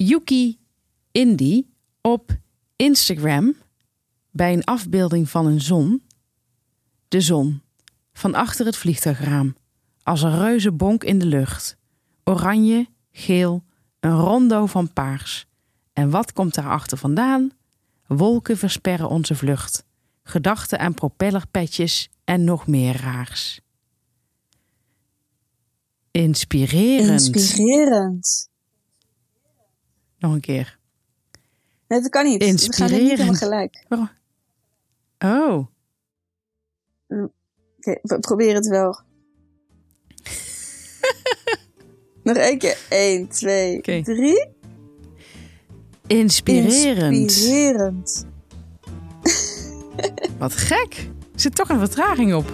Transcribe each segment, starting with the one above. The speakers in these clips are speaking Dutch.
Yuki Indy op Instagram bij een afbeelding van een zon. De zon van achter het vliegtuigraam als een reuze bonk in de lucht. Oranje, geel, een rondo van paars. En wat komt daarachter vandaan? Wolken versperren onze vlucht. Gedachten aan propellerpetjes en nog meer raars. Inspirerend. Inspirerend. Nog een keer. Nee, dat kan niet. We gaan niet helemaal Inspirerend. gelijk. Waarom? Oh, Oké, we proberen het wel. Nog één keer. 1, 2, Oké. 3. inspirerend. Inspirerend. Wat gek. Er zit toch een vertraging op.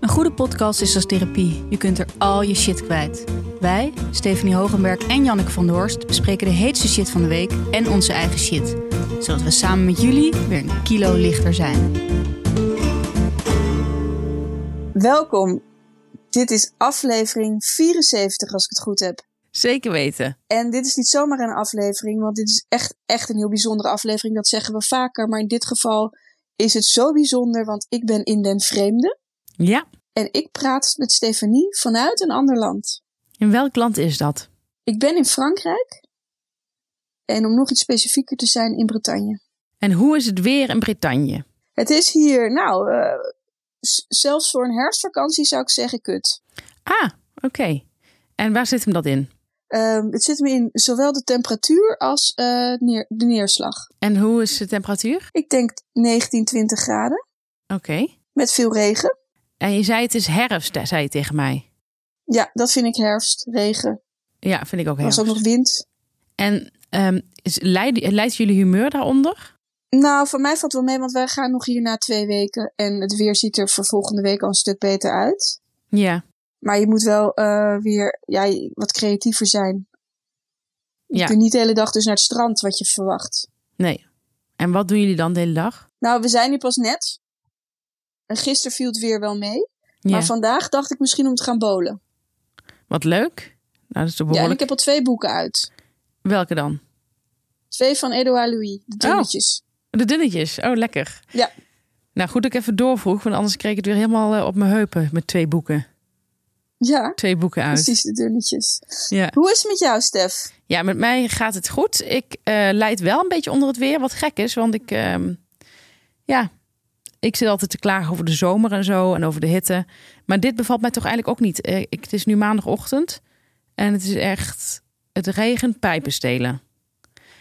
Een goede podcast is als therapie. Je kunt er al je shit kwijt. Wij, Stephanie Hogenberg en Janneke van der Horst, bespreken de heetste shit van de week en onze eigen shit. Zodat we samen met jullie weer een kilo lichter zijn. Welkom. Dit is aflevering 74, als ik het goed heb. Zeker weten. En dit is niet zomaar een aflevering, want dit is echt, echt een heel bijzondere aflevering. Dat zeggen we vaker, maar in dit geval is het zo bijzonder, want ik ben in den vreemde. Ja. En ik praat met Stefanie vanuit een ander land. In welk land is dat? Ik ben in Frankrijk. En om nog iets specifieker te zijn, in Bretagne. En hoe is het weer in Bretagne? Het is hier, nou, eh, zelfs voor een herfstvakantie zou ik zeggen kut. Ah, oké. En waar zit hem dat in? Ehm, het zit me in zowel de temperatuur als eh, neer, de neerslag. En hoe is de temperatuur? Ik denk 19, 20 graden. Oké. Met veel regen. En je zei het is herfst, zei je tegen mij. Ja, dat vind ik herfst, regen. Ja, vind ik ook Er was herfst. ook nog wind. En ehm, is, leidt, jullie humeur daaronder? Nou, voor mij valt wel mee, want wij gaan nog hier na twee weken. En het weer ziet er voor volgende week al een stuk beter uit. Ja. Maar je moet wel eh, weer ja, wat creatiever zijn. Je Ja. kunt niet de hele dag dus naar het strand wat je verwacht. Nee. En wat doen jullie dan de hele dag? Nou, we zijn hier pas net. En gisteren viel het weer wel mee. Ja. Maar vandaag dacht ik misschien om te gaan bowlen. Wat leuk. Nou, dat is Ja, en ik heb al twee boeken uit. Welke dan? Twee van Edouard Louis, de dunnetjes. De dunnetjes. Oh, lekker. Ja. Nou, goed dat ik even doorvroeg, want anders kreeg ik het weer helemaal eh, op mijn heupen met twee boeken. Ja, Twee boeken uit. precies, de dunnetjes. Ja. Hoe is het met jou, Stef? ja, met mij gaat het goed. Ik eh leid wel een beetje onder het weer, wat gek is, want ik, ehm, ja, ik zit altijd te klagen over de zomer en zo en over de hitte. Maar dit bevalt mij toch eigenlijk ook niet. Eh, ik, het is nu maandagochtend en het is echt, het regent pijpen stelen.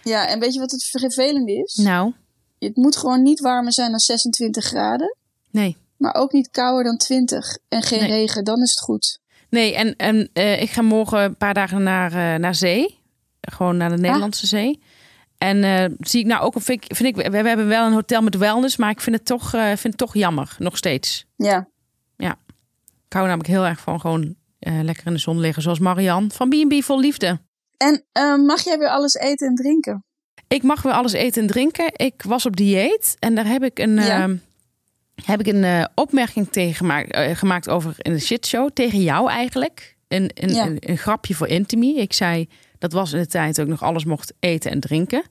Ja, en weet je wat het vervelende is? Nou, Het moet gewoon niet warmer zijn dan 26 graden. nee. Maar ook niet kouder dan 20. En geen Nee. regen, dan is het goed. Nee, en, en eh, ik ga morgen een paar dagen naar, eh, naar zee. Gewoon naar de Nederlandse zee. En eh, zie ik nou ook, vind ik, vind ik, we, hebben wel een hotel met wellness, maar ik vind het toch, eh, vind het toch jammer, nog steeds. Ja, Ik hou namelijk heel erg van gewoon eh, lekker in de zon liggen, zoals Marianne van B&B Vol Liefde. En mag jij weer alles eten en drinken? Ik mag weer alles eten en drinken. Ik was op dieet en daar heb ik een, Ja. eh, heb ik een opmerking tegen gemaakt, gemaakt over in de shitshow. Tegen jou eigenlijk. Een, een, Ja. een, een grapje voor Intimi. Ik zei, dat was in de tijd ik nog alles mocht eten en drinken.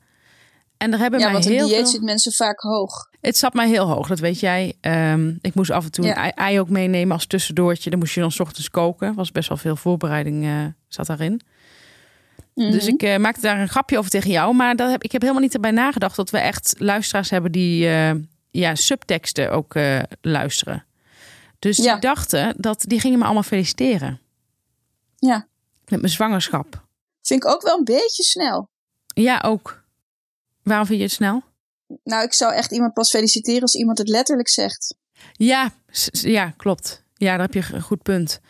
En daar hebben ja, mij want heel dieet veel... zitten mensen vaak hoog. Het zat mij heel hoog, dat weet jij. Ehm, ik moest af en toe Ja. een ei, ei ook meenemen als tussendoortje. Dan moest je dan 's ochtends koken. was best wel veel voorbereiding eh, zat daarin. Dus Mhm. ik eh, maakte daar een grapje over tegen jou. Maar dat heb, ik heb helemaal niet erbij nagedacht dat we echt luisteraars hebben die eh, ja, subteksten ook luisteren. Dus Ja. die dachten dat die gingen me allemaal feliciteren Ja, met mijn zwangerschap. Vind ik ook wel een beetje snel. Ja, ook. Waarom vind je het snel? Nou, ik zou echt iemand pas feliciteren als iemand het letterlijk zegt. Ja, ja, klopt. Ja, daar heb je een goed punt.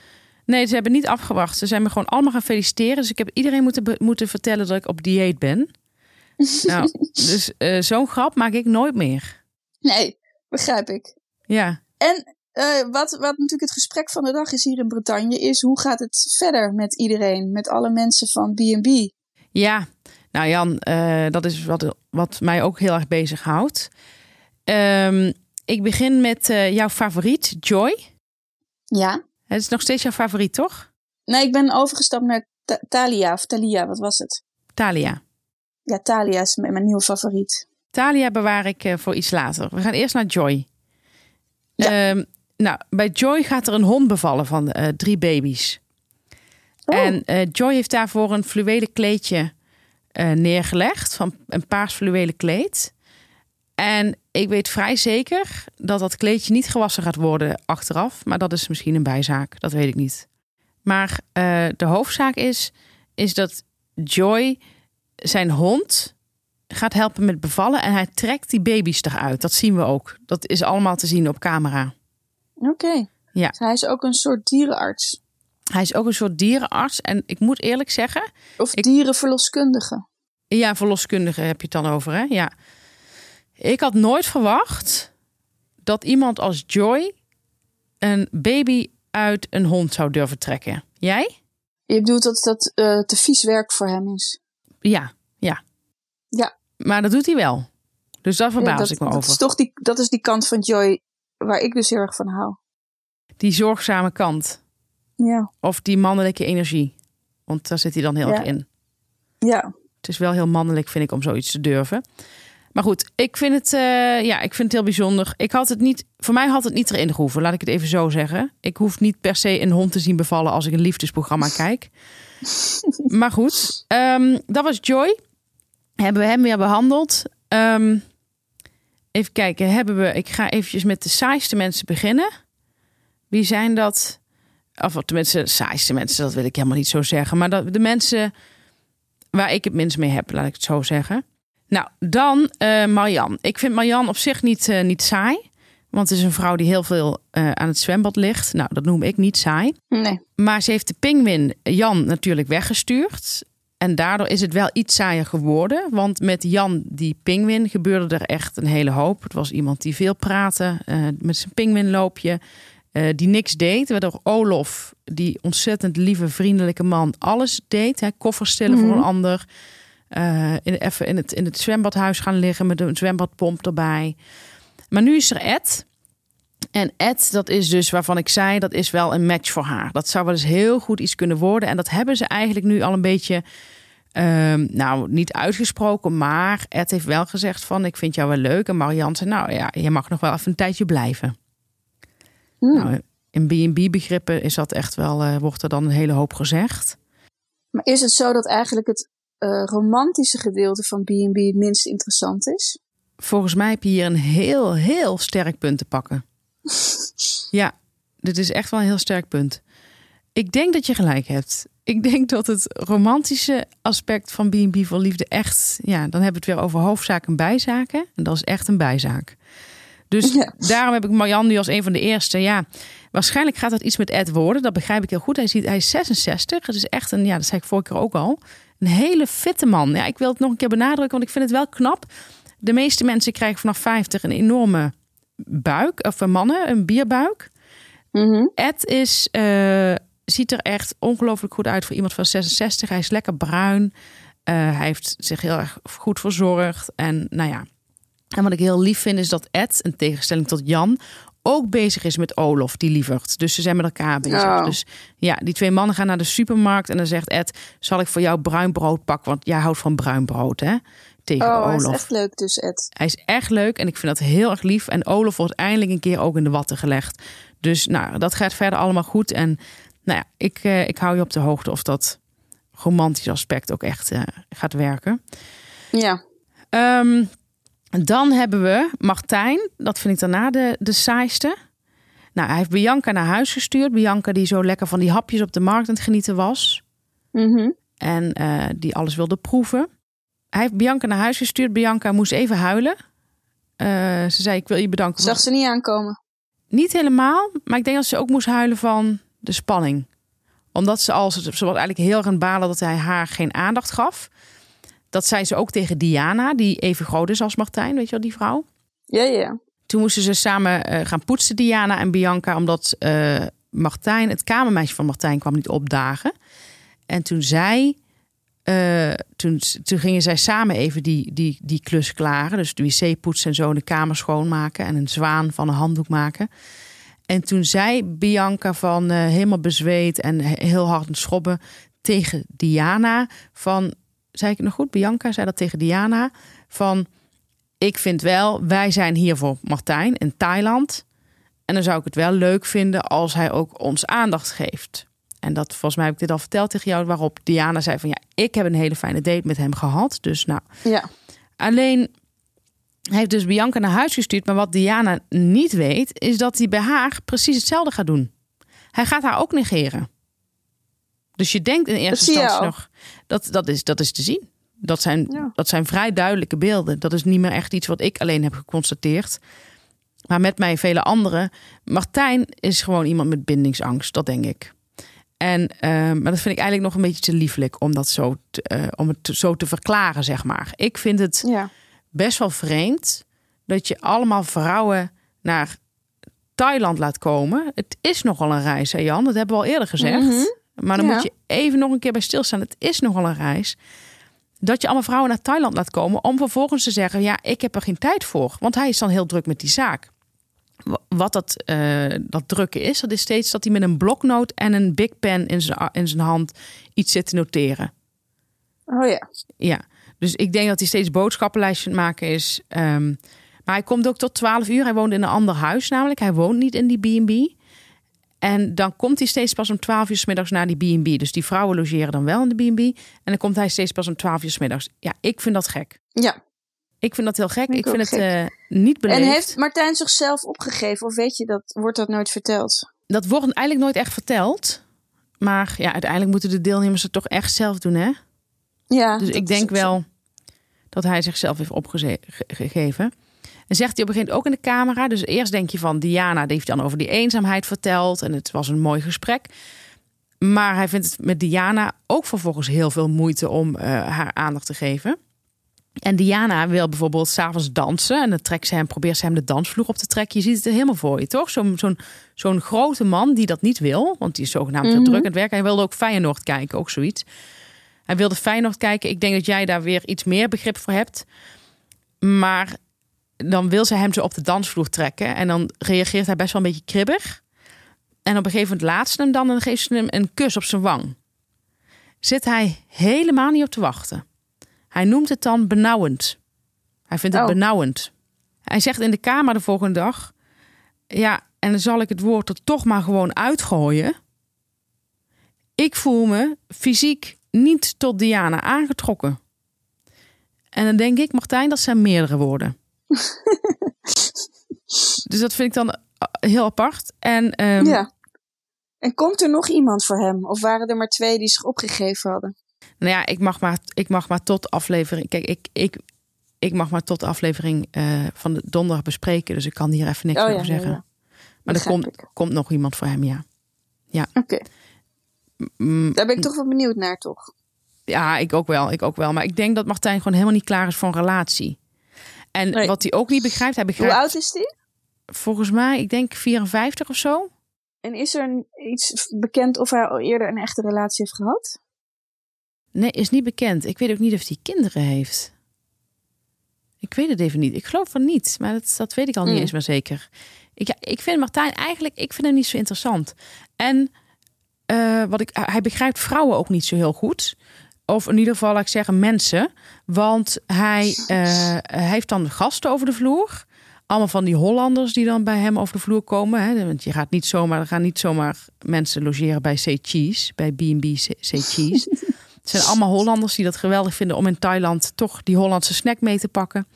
Nee, ze hebben niet afgewacht. Ze zijn me gewoon allemaal gaan feliciteren. Dus ik heb iedereen moeten, moeten vertellen dat ik op dieet ben. nou, dus eh, zo'n grap maak ik nooit meer. Nee, begrijp ik. Ja, En eh, wat, wat natuurlijk het gesprek van de dag is hier in Bretagne, is hoe gaat het verder met iedereen, met alle mensen van B&B? ja. Nou Jan, eh, dat is wat, wat mij ook heel erg bezighoudt. Ehm ik begin met eh, jouw favoriet, Joy. Ja. Het is nog steeds jouw favoriet, toch? Nee, ik ben overgestapt naar Ta- Thalia of Thalia, wat was het? Thalia. Ja, Thalia is mijn, mijn nieuwe favoriet. Thalia bewaar ik voor iets later. We gaan eerst naar Joy. Ja. Ehm, nou, bij Joy gaat er een hond bevallen van eh, drie baby's. Oh. En eh, Joy heeft daarvoor een fluwelen kleedje eh, neergelegd. Van een paars fluwelen kleed. En ik weet vrij zeker dat dat kleedje niet gewassen gaat worden achteraf. Maar dat is misschien een bijzaak. Dat weet ik niet. Maar de hoofdzaak is, is dat Joy zijn hond gaat helpen met bevallen. En hij trekt die baby's eruit. Dat zien we ook. Dat is allemaal te zien op camera. Oké. Ja. Dus hij is ook een soort dierenarts. Hij is ook een soort dierenarts. En ik moet eerlijk zeggen, Of Ik- dierenverloskundige. Ja, verloskundige heb je het dan over, hè? Ja. Ik had nooit verwacht dat iemand als Joy een baby uit een hond zou durven trekken. Jij? Je bedoelt dat dat eh, te vies werk voor hem is. Ja, ja. Ja. Maar dat doet hij wel. Dus daar verbaas Ja, dat, ik me dat over. Is toch die, dat is die kant van Joy waar ik dus heel erg van hou. Die zorgzame kant. Ja. Of die mannelijke energie. Want daar zit hij dan heel Ja. erg in. Ja. Het is wel heel mannelijk, vind ik, om zoiets te durven. Maar goed, ik vind het, eh, ja, ik vind het heel bijzonder. Ik had het niet, voor mij had het niet erin gehoeven, laat ik het even zo zeggen. Ik hoef niet per se een hond te zien bevallen als ik een liefdesprogramma kijk. maar goed, ehm, dat was Joy. Hebben we hem weer behandeld. Ehm, even kijken, hebben we, ik ga eventjes met de saaiste mensen beginnen. Wie zijn dat? Of tenminste, saaiste mensen, dat wil ik helemaal niet zo zeggen. Maar dat, de mensen waar ik het minst mee heb, laat ik het zo zeggen. Nou, dan eh Marjan. Ik vind Marjan op zich niet, eh, niet saai. Want het is een vrouw die heel veel eh, aan het zwembad ligt. Nou, dat noem ik niet saai. Nee. Maar ze heeft de pinguïn Jan natuurlijk weggestuurd. En daardoor is het wel iets saaier geworden. Want met Jan, die pinguïn, gebeurde er echt een hele hoop. Het was iemand die veel praatte eh, met zijn pinguïnloopje. eh, die niks deed. Waardoor Olof, die ontzettend lieve, vriendelijke man, alles deed. Hè, koffers stillen voor Mhm. een ander. eh, in, even in het, in het zwembadhuis gaan liggen met een zwembadpomp erbij. Maar nu is er Ed. En Ed, dat is dus waarvan ik zei, dat is wel een match voor haar. Dat zou wel eens heel goed iets kunnen worden. En dat hebben ze eigenlijk nu al een beetje, ehm, nou niet uitgesproken, maar Ed heeft wel gezegd van, ik vind jou wel leuk. En Marianne zei, nou ja, je mag nog wel even een tijdje blijven. Hm. Nou, in B&B begrippen is dat echt wel, eh, wordt er dan een hele hoop gezegd. Maar is het zo dat eigenlijk het eh, romantische gedeelte van B&B het minst interessant is? Volgens mij heb je hier een heel, heel sterk punt te pakken. Ja, dit is echt wel een heel sterk punt. Ik denk dat je gelijk hebt. Ik denk dat het romantische aspect van B&B voor liefde echt... Ja, dan hebben we het weer over hoofdzaken en bijzaken. En dat is echt een bijzaak. Dus Ja. daarom heb ik Marjan nu als een van de eerste. Ja, waarschijnlijk gaat dat iets met Ed worden. Dat begrijp ik heel goed. Hij, ziet, hij is 66. Het is echt een, ja, dat zei ik vorige keer ook al. Een hele fitte man. Ja, ik wil het nog een keer benadrukken, want ik vind het wel knap. De meeste mensen krijgen vanaf 50 een enorme buik. Of voor mannen, een bierbuik. Mhm. Ed is, eh, ziet er echt ongelooflijk goed uit voor iemand van 66. Hij is lekker bruin. Eh, hij heeft zich heel erg goed verzorgd. En nou ja. En wat ik heel lief vind is dat Ed, in tegenstelling tot Jan, ook bezig is met Olof, die lieverd. Dus ze zijn met elkaar bezig. Oh. Dus ja, die twee mannen gaan naar de supermarkt en dan zegt Ed, zal ik voor jou bruin brood pakken? Want jij houdt van bruin brood, hè? Tegen Oh, hij is Olof. echt leuk dus, Ed. Hij is echt leuk en ik vind dat heel erg lief. En Olaf wordt eindelijk een keer ook in de watten gelegd. Dus nou, dat gaat verder allemaal goed. En nou ja, ik, eh, ik hou je op de hoogte of dat romantische aspect ook echt eh, gaat werken. Ja. Ehm, dan hebben we Martijn. Dat vind ik daarna de, de saaiste. Nou, hij heeft Bianca naar huis gestuurd. Bianca die zo lekker van die hapjes op de markt aan het genieten was. Mhm. En eh, die alles wilde proeven. Hij heeft Bianca naar huis gestuurd. Bianca moest even huilen. Eh, ze zei, ik wil je bedanken. Zag ze niet aankomen. Niet helemaal, maar ik denk dat ze ook moest huilen van de spanning. Omdat ze al, ze was eigenlijk heel erg aan het balen dat hij haar geen aandacht gaf. Dat zei ze ook tegen Diana, die even groot is als Martijn, weet je wel, die vrouw. Ja, ja. Toen moesten ze samen eh, gaan poetsen, Diana en Bianca, omdat eh, Martijn, het kamermeisje van Martijn, kwam niet opdagen. En toen zij, eh, toen, toen gingen zij samen even die, die, die klus klaren. Dus de wc poetsen en zo, en de kamer schoonmaken en een zwaan van een handdoek maken. En toen zei Bianca van helemaal bezweet en he- heel hard aan het schrobben tegen Diana van, zei ik nog goed? Bianca zei dat tegen Diana van, ik vind wel, wij zijn hier voor Martijn in Thailand. En dan zou ik het wel leuk vinden als hij ook ons aandacht geeft. En dat volgens mij heb ik dit al verteld tegen jou, waarop Diana zei van ja, ik heb een hele fijne date met hem gehad. Dus nou, Ja. Alleen heeft dus Bianca naar huis gestuurd. Maar wat Diana niet weet, is dat hij bij haar precies hetzelfde gaat doen. Hij gaat haar ook negeren. Dus je denkt in eerste instantie nog, dat, dat, is, dat is te zien. Dat zijn, Ja. dat zijn vrij duidelijke beelden. Dat is niet meer echt iets wat ik alleen heb geconstateerd. Maar met mij vele anderen. Martijn is gewoon iemand met bindingsangst, dat denk ik. En, eh, maar dat vind ik eigenlijk nog een beetje te lieflijk om dat zo te, eh, om het zo te verklaren, zeg maar. Ik vind het Ja. best wel vreemd dat je allemaal vrouwen naar Thailand laat komen. Het is nogal een reis, hè Jan? Dat hebben we al eerder gezegd. Mhm. Maar dan Ja. moet je even nog een keer bij stilstaan. Het is nogal een reis. Dat je allemaal vrouwen naar Thailand laat komen om vervolgens te zeggen: Ja, ik heb er geen tijd voor. Want hij is dan heel druk met die zaak. Wa- Wat dat, eh, dat drukken is, dat is steeds dat hij met een bloknoot en een big pen in zijn, in zijn hand iets zit te noteren. Oh ja. Ja, dus ik denk dat hij steeds boodschappenlijstjes maken is. Ehm, maar hij komt ook tot 12 uur. Hij woont in een ander huis namelijk. Hij woont niet in die B&B. En dan komt hij steeds pas om 12 uur 's middags naar die B&B. Dus die vrouwen logeren dan wel in de B&B. En dan komt hij steeds pas om 12 uur 's middags. Ja, ik vind dat gek. Ja. Ik vind dat heel gek. Ik ik vind het eh, niet beleefd. En heeft Martijn zichzelf opgegeven? Of weet je dat? Wordt dat nooit verteld? Dat wordt eigenlijk nooit echt verteld. Maar ja, uiteindelijk moeten de deelnemers het toch echt zelf doen, hè? Ja. Dus ik denk wel dat hij zichzelf heeft opgegeven. En zegt hij op een gegeven moment ook in de camera. Dus eerst denk je van Diana, die heeft dan over die eenzaamheid verteld. En het was een mooi gesprek. Maar hij vindt het met Diana ook vervolgens heel veel moeite om eh, haar aandacht te geven. En Diana wil bijvoorbeeld s'avonds dansen. En dan trekt ze hem, probeert ze hem de dansvloer op te trekken. Je ziet het er helemaal voor je, toch? Zo'n zo'n zo'n grote man die dat niet wil. Want die is zogenaamd Mhm. druk aan het werk. Hij wilde ook Feyenoord kijken, ook zoiets. Hij wilde Feyenoord kijken. Ik denk dat jij daar weer iets meer begrip voor hebt. Maar dan wil ze hem zo op de dansvloer trekken. En dan reageert hij best wel een beetje kribbig. En op een gegeven moment laat ze hem dan en geeft ze hem een kus op zijn wang. Zit hij helemaal niet op te wachten. Hij noemt het dan benauwend. Hij vindt het Oh. benauwend. Hij zegt in de kamer de volgende dag... Ja, en dan zal ik het woord er toch maar gewoon uitgooien. Ik voel me fysiek niet tot Diana aangetrokken. En dan denk ik, Martijn, dat zijn meerdere woorden. dus dat vind ik dan eh, heel apart. En ehm, Ja. En komt er nog iemand voor hem? Of waren er maar twee die zich opgegeven hadden? Nou ja, ik mag maar, ik mag maar tot aflevering. Kijk, ik, ik, ik mag maar tot aflevering eh, van de donderdag bespreken. Dus ik kan hier even niks Oh ja, over ja, zeggen. ja. Maar er komt, ik. komt nog iemand voor hem, ja. Oké. Mm, Daar ben ik toch wel benieuwd naar, toch? Ja, ik ook wel. Ik ook wel. Maar ik denk dat Martijn gewoon helemaal niet klaar is voor een relatie. En Nee. wat hij ook niet begrijpt, hij Hoe begrijpt oud is die? volgens mij, ik denk 54 of zo. En is er iets bekend of hij al eerder een echte relatie heeft gehad? Nee, is niet bekend. Ik weet ook niet of hij kinderen heeft. Ik weet het even niet. Ik geloof van niet, maar dat, dat weet ik al niet Mm. eens maar zeker. Ik, ja, ik vind Martijn eigenlijk, ik vind hem niet zo interessant. En eh, wat ik, hij begrijpt vrouwen ook niet zo heel goed. Of in ieder geval, laat ik zeggen, mensen. Want hij, eh, hij heeft dan gasten over de vloer. Allemaal van die Hollanders die dan bij hem over de vloer komen. Hè? Want je gaat niet zomaar, er gaan niet zomaar mensen logeren bij C Cheese, bij B&B C Cheese. Het zijn allemaal Hollanders die dat geweldig vinden om in Thailand toch die Hollandse snack mee te pakken.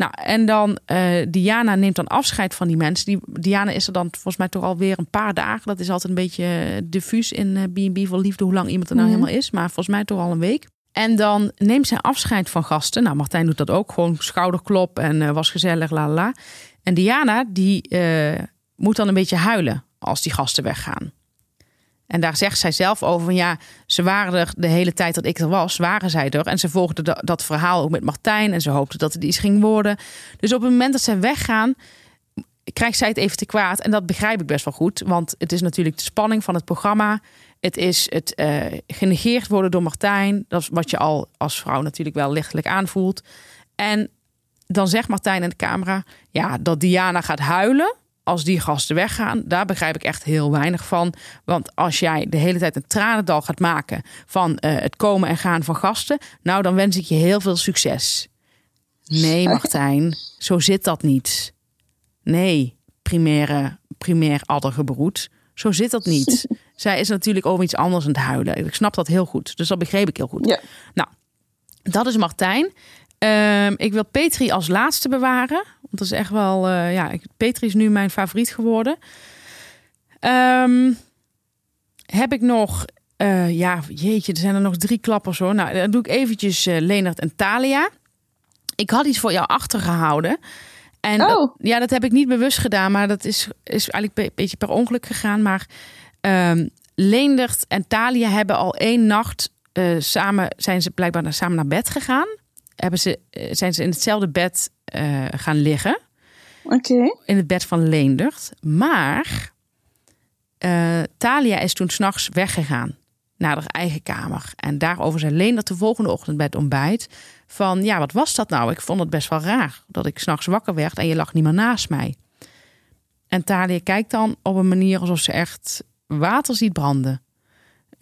Nou, en dan eh, Diana neemt dan afscheid van die mensen. Die, Diana is er dan volgens mij toch alweer een paar dagen. Dat is altijd een beetje eh, diffuus in eh, B&B voor liefde, hoe lang iemand er nou Mhm. helemaal is. Maar volgens mij toch al een week. En dan neemt zij afscheid van gasten. Nou, Martijn doet dat ook. Gewoon schouderklop en eh, was gezellig, la la, la. En Diana, die eh, moet dan een beetje huilen als die gasten weggaan. En daar zegt zij zelf over, van, ja, ze waren er de hele tijd dat ik er was, waren zij er. En ze volgde da- dat verhaal ook met Martijn en ze hoopte dat het iets ging worden. Dus op het moment dat zij weggaan, krijgt zij het even te kwaad. En dat begrijp ik best wel goed, want het is natuurlijk de spanning van het programma. Het is het eh, genegeerd worden door Martijn. Dat is wat je al als vrouw natuurlijk wel lichtelijk aanvoelt. En dan zegt Martijn in de camera, ja, dat Diana gaat huilen. Als die gasten weggaan, daar begrijp ik echt heel weinig van. Want als jij de hele tijd een tranendal gaat maken van eh, het komen en gaan van gasten, nou dan wens ik je heel veel succes. Nee, Martijn, zo zit dat niet. Nee, primaire, primair addergebroed. Zo zit dat niet. Zij is natuurlijk over iets anders aan het huilen. Ik snap dat heel goed. Dus dat begreep ik heel goed. Ja. Nou, dat is Martijn. Ehm, ik wil Petri als laatste bewaren. Want dat is echt wel... eh, ja, Petri is nu mijn favoriet geworden. Ehm, heb ik nog... eh, ja, jeetje, er zijn er nog drie klappers hoor. Nou, dan doe ik eventjes Leonard en Talia. Ik had iets voor jou achtergehouden. En Oh. dat- ja, dat heb ik niet bewust gedaan, maar dat is, is eigenlijk een beetje per ongeluk gegaan. Maar ehm Leendert en Talia hebben al één nacht samen, zijn ze blijkbaar naar- samen naar bed gegaan. Hebben ze, eh, zijn ze in hetzelfde bed eh, gaan liggen. Oké. In het bed van Leendert. Maar eh, Talia is toen s'nachts weggegaan naar haar eigen kamer. En daarover zei Leendert de volgende ochtend bij het ontbijt. Van ja, wat was dat nou? Ik vond het best wel raar dat ik s'nachts wakker werd en je lag niet meer naast mij. En Talia kijkt dan op een manier alsof ze echt water ziet branden.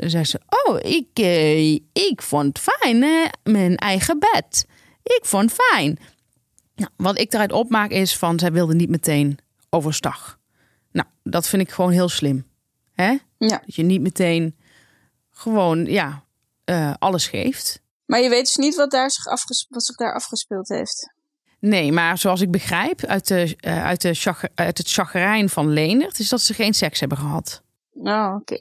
Zei ze, oh, ik, eh, ik vond fijn, hè? mijn eigen bed. Ik vond fijn. Nou, wat ik eruit opmaak is van, zij wilde niet meteen overstag. Nou, dat vind ik gewoon heel slim. Hè? Ja. Dat je niet meteen gewoon, ja, eh, alles geeft. Maar je weet dus niet wat, daar zich wat zich daar afgespeeld heeft. Nee, maar zoals ik begrijp uit, de, eh, uit, de uit het chagrijn van Leendert... is dat ze geen seks hebben gehad. Oh, oké.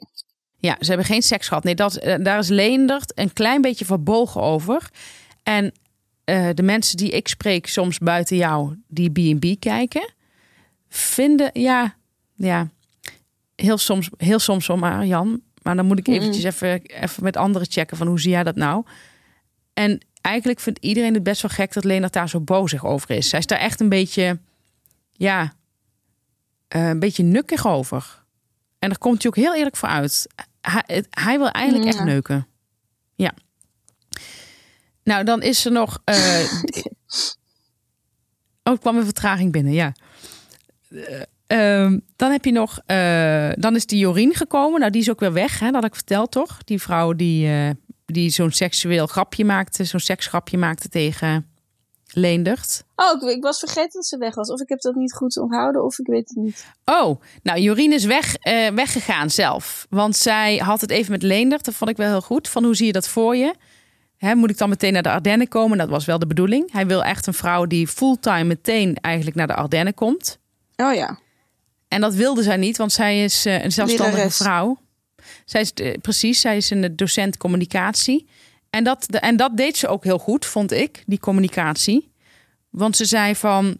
Ja, ze hebben geen seks gehad. Nee, dat, eh, daar is Leendert een klein beetje verbogen over. En eh, de mensen die ik spreek soms buiten jou, die B&B kijken... vinden, ja, ja heel soms, heel soms zomaar, Jan. Maar dan moet ik eventjes even, even met anderen checken van hoe zie jij dat nou? En eigenlijk vindt iedereen het best wel gek dat Leendert daar zo bozig over is. Zij is daar echt een beetje, ja, eh, een beetje nukkig over. En daar komt hij ook heel eerlijk voor uit. Hij, het- hij wil eigenlijk echt neuken. Ja. Nou, dan is er nog. eh, oh, ik kwam een vertraging binnen, ja. Eh, ehm, dan heb je nog. eh, dan is die Jorien gekomen. Nou, die is ook weer weg, hè? dat had ik verteld, toch? Die vrouw die, die zo'n seksueel grapje maakte, zo'n seksgrapje maakte tegen Leendert. Oh, ik, ik was vergeten dat ze weg was. Of ik heb dat niet goed onthouden, of ik weet het niet. Oh, nou, Jorien is weg, eh, weggegaan zelf. Want zij had het even met Leendert. Dat vond ik wel heel goed. Van hoe zie je dat voor je? Hè, moet ik dan meteen naar de Ardennen komen? Dat was wel de bedoeling. Hij wil echt een vrouw die fulltime meteen eigenlijk naar de Ardennen komt. Oh ja. En dat wilde zij niet, want zij is eh, een zelfstandige Lerares. vrouw. Zij is, eh, precies, zij is een docent communicatie. En dat, en dat deed ze ook heel goed, vond ik, die communicatie. Want ze zei van,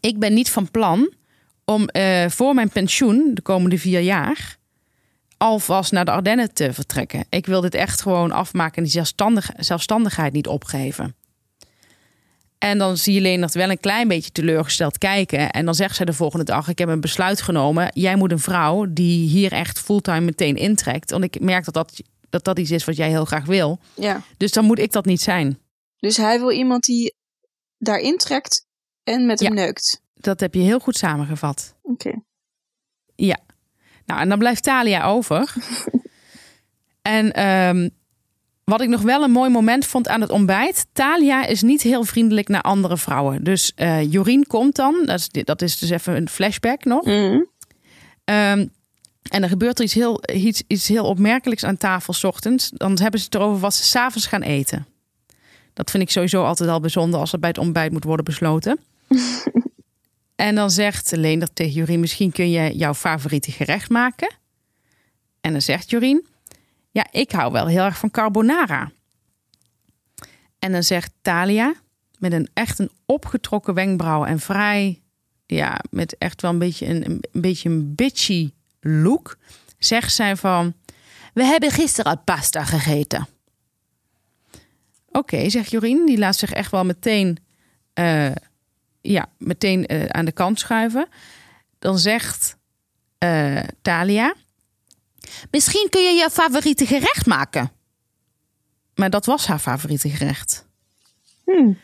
ik ben niet van plan om eh, voor mijn pensioen, de komende vier jaar, alvast naar de Ardennen te vertrekken. Ik wil dit echt gewoon afmaken en die zelfstandig, zelfstandigheid niet opgeven. En dan zie je Leendert wel een klein beetje teleurgesteld kijken. En dan zegt zij de volgende dag: Ik heb een besluit genomen. Jij moet een vrouw die hier echt fulltime meteen intrekt. Want ik merk dat dat, dat, dat iets is wat jij heel graag wil. Ja. Dus dan moet ik dat niet zijn. Dus hij wil iemand die daarin trekt en met hem Ja. neukt. Dat heb je heel goed samengevat. Oké. Ja. Nou, en dan blijft Talia over. en ehm, wat ik nog wel een mooi moment vond aan het ontbijt. Talia is niet heel vriendelijk naar andere vrouwen. Dus eh Jorien komt dan. Dat is, dat is dus even een flashback nog. Mhm. Ehm, en er gebeurt er iets heel, iets, iets heel opmerkelijks aan tafel 's ochtends. Dan hebben ze het erover wat ze s'avonds gaan eten. Dat vind ik sowieso altijd al bijzonder als er bij het ontbijt moet worden besloten. en dan zegt Leendert tegen Jorien, misschien kun je jouw favoriete gerecht maken. En dan zegt Jorien, ja, ik hou wel heel erg van carbonara. En dan zegt Talia, met een echt een opgetrokken wenkbrauw en vrij ja, met echt wel een beetje een, een beetje een bitchy look, zegt zij van: We hebben gisteren al pasta gegeten. Oké, zegt Jorien, die laat zich echt wel meteen, eh, ja, meteen eh, aan de kant schuiven. Dan zegt eh, Talia: Misschien kun je je favoriete gerecht maken. Maar dat was haar favoriete gerecht. Hmm.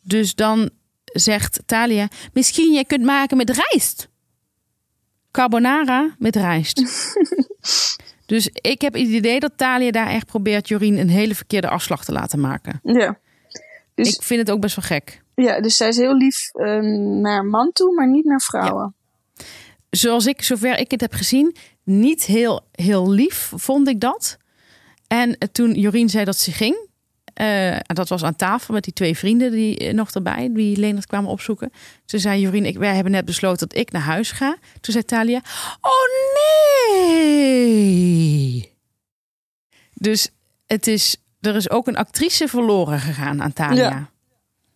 Dus dan zegt Talia: Misschien je kunt maken met rijst. carbonara met rijst. dus ik heb het idee dat Talia daar echt probeert Jorien een hele verkeerde afslag te laten maken. Ja. Dus, Ik vind het ook best wel gek. ja, dus zij is heel lief eh, naar man toe, maar niet naar vrouwen. Zoals ik, zover ik het heb gezien, niet heel, heel lief vond ik dat. En toen Jorien zei dat ze ging, en dat was aan tafel met die twee vrienden die eh, nog erbij, die Leonard kwamen opzoeken. Toen zei Jorien, ik, wij hebben net besloten dat ik naar huis ga. Toen zei Talia, oh nee! Dus het is, er is ook een actrice verloren gegaan aan Talia. Ja.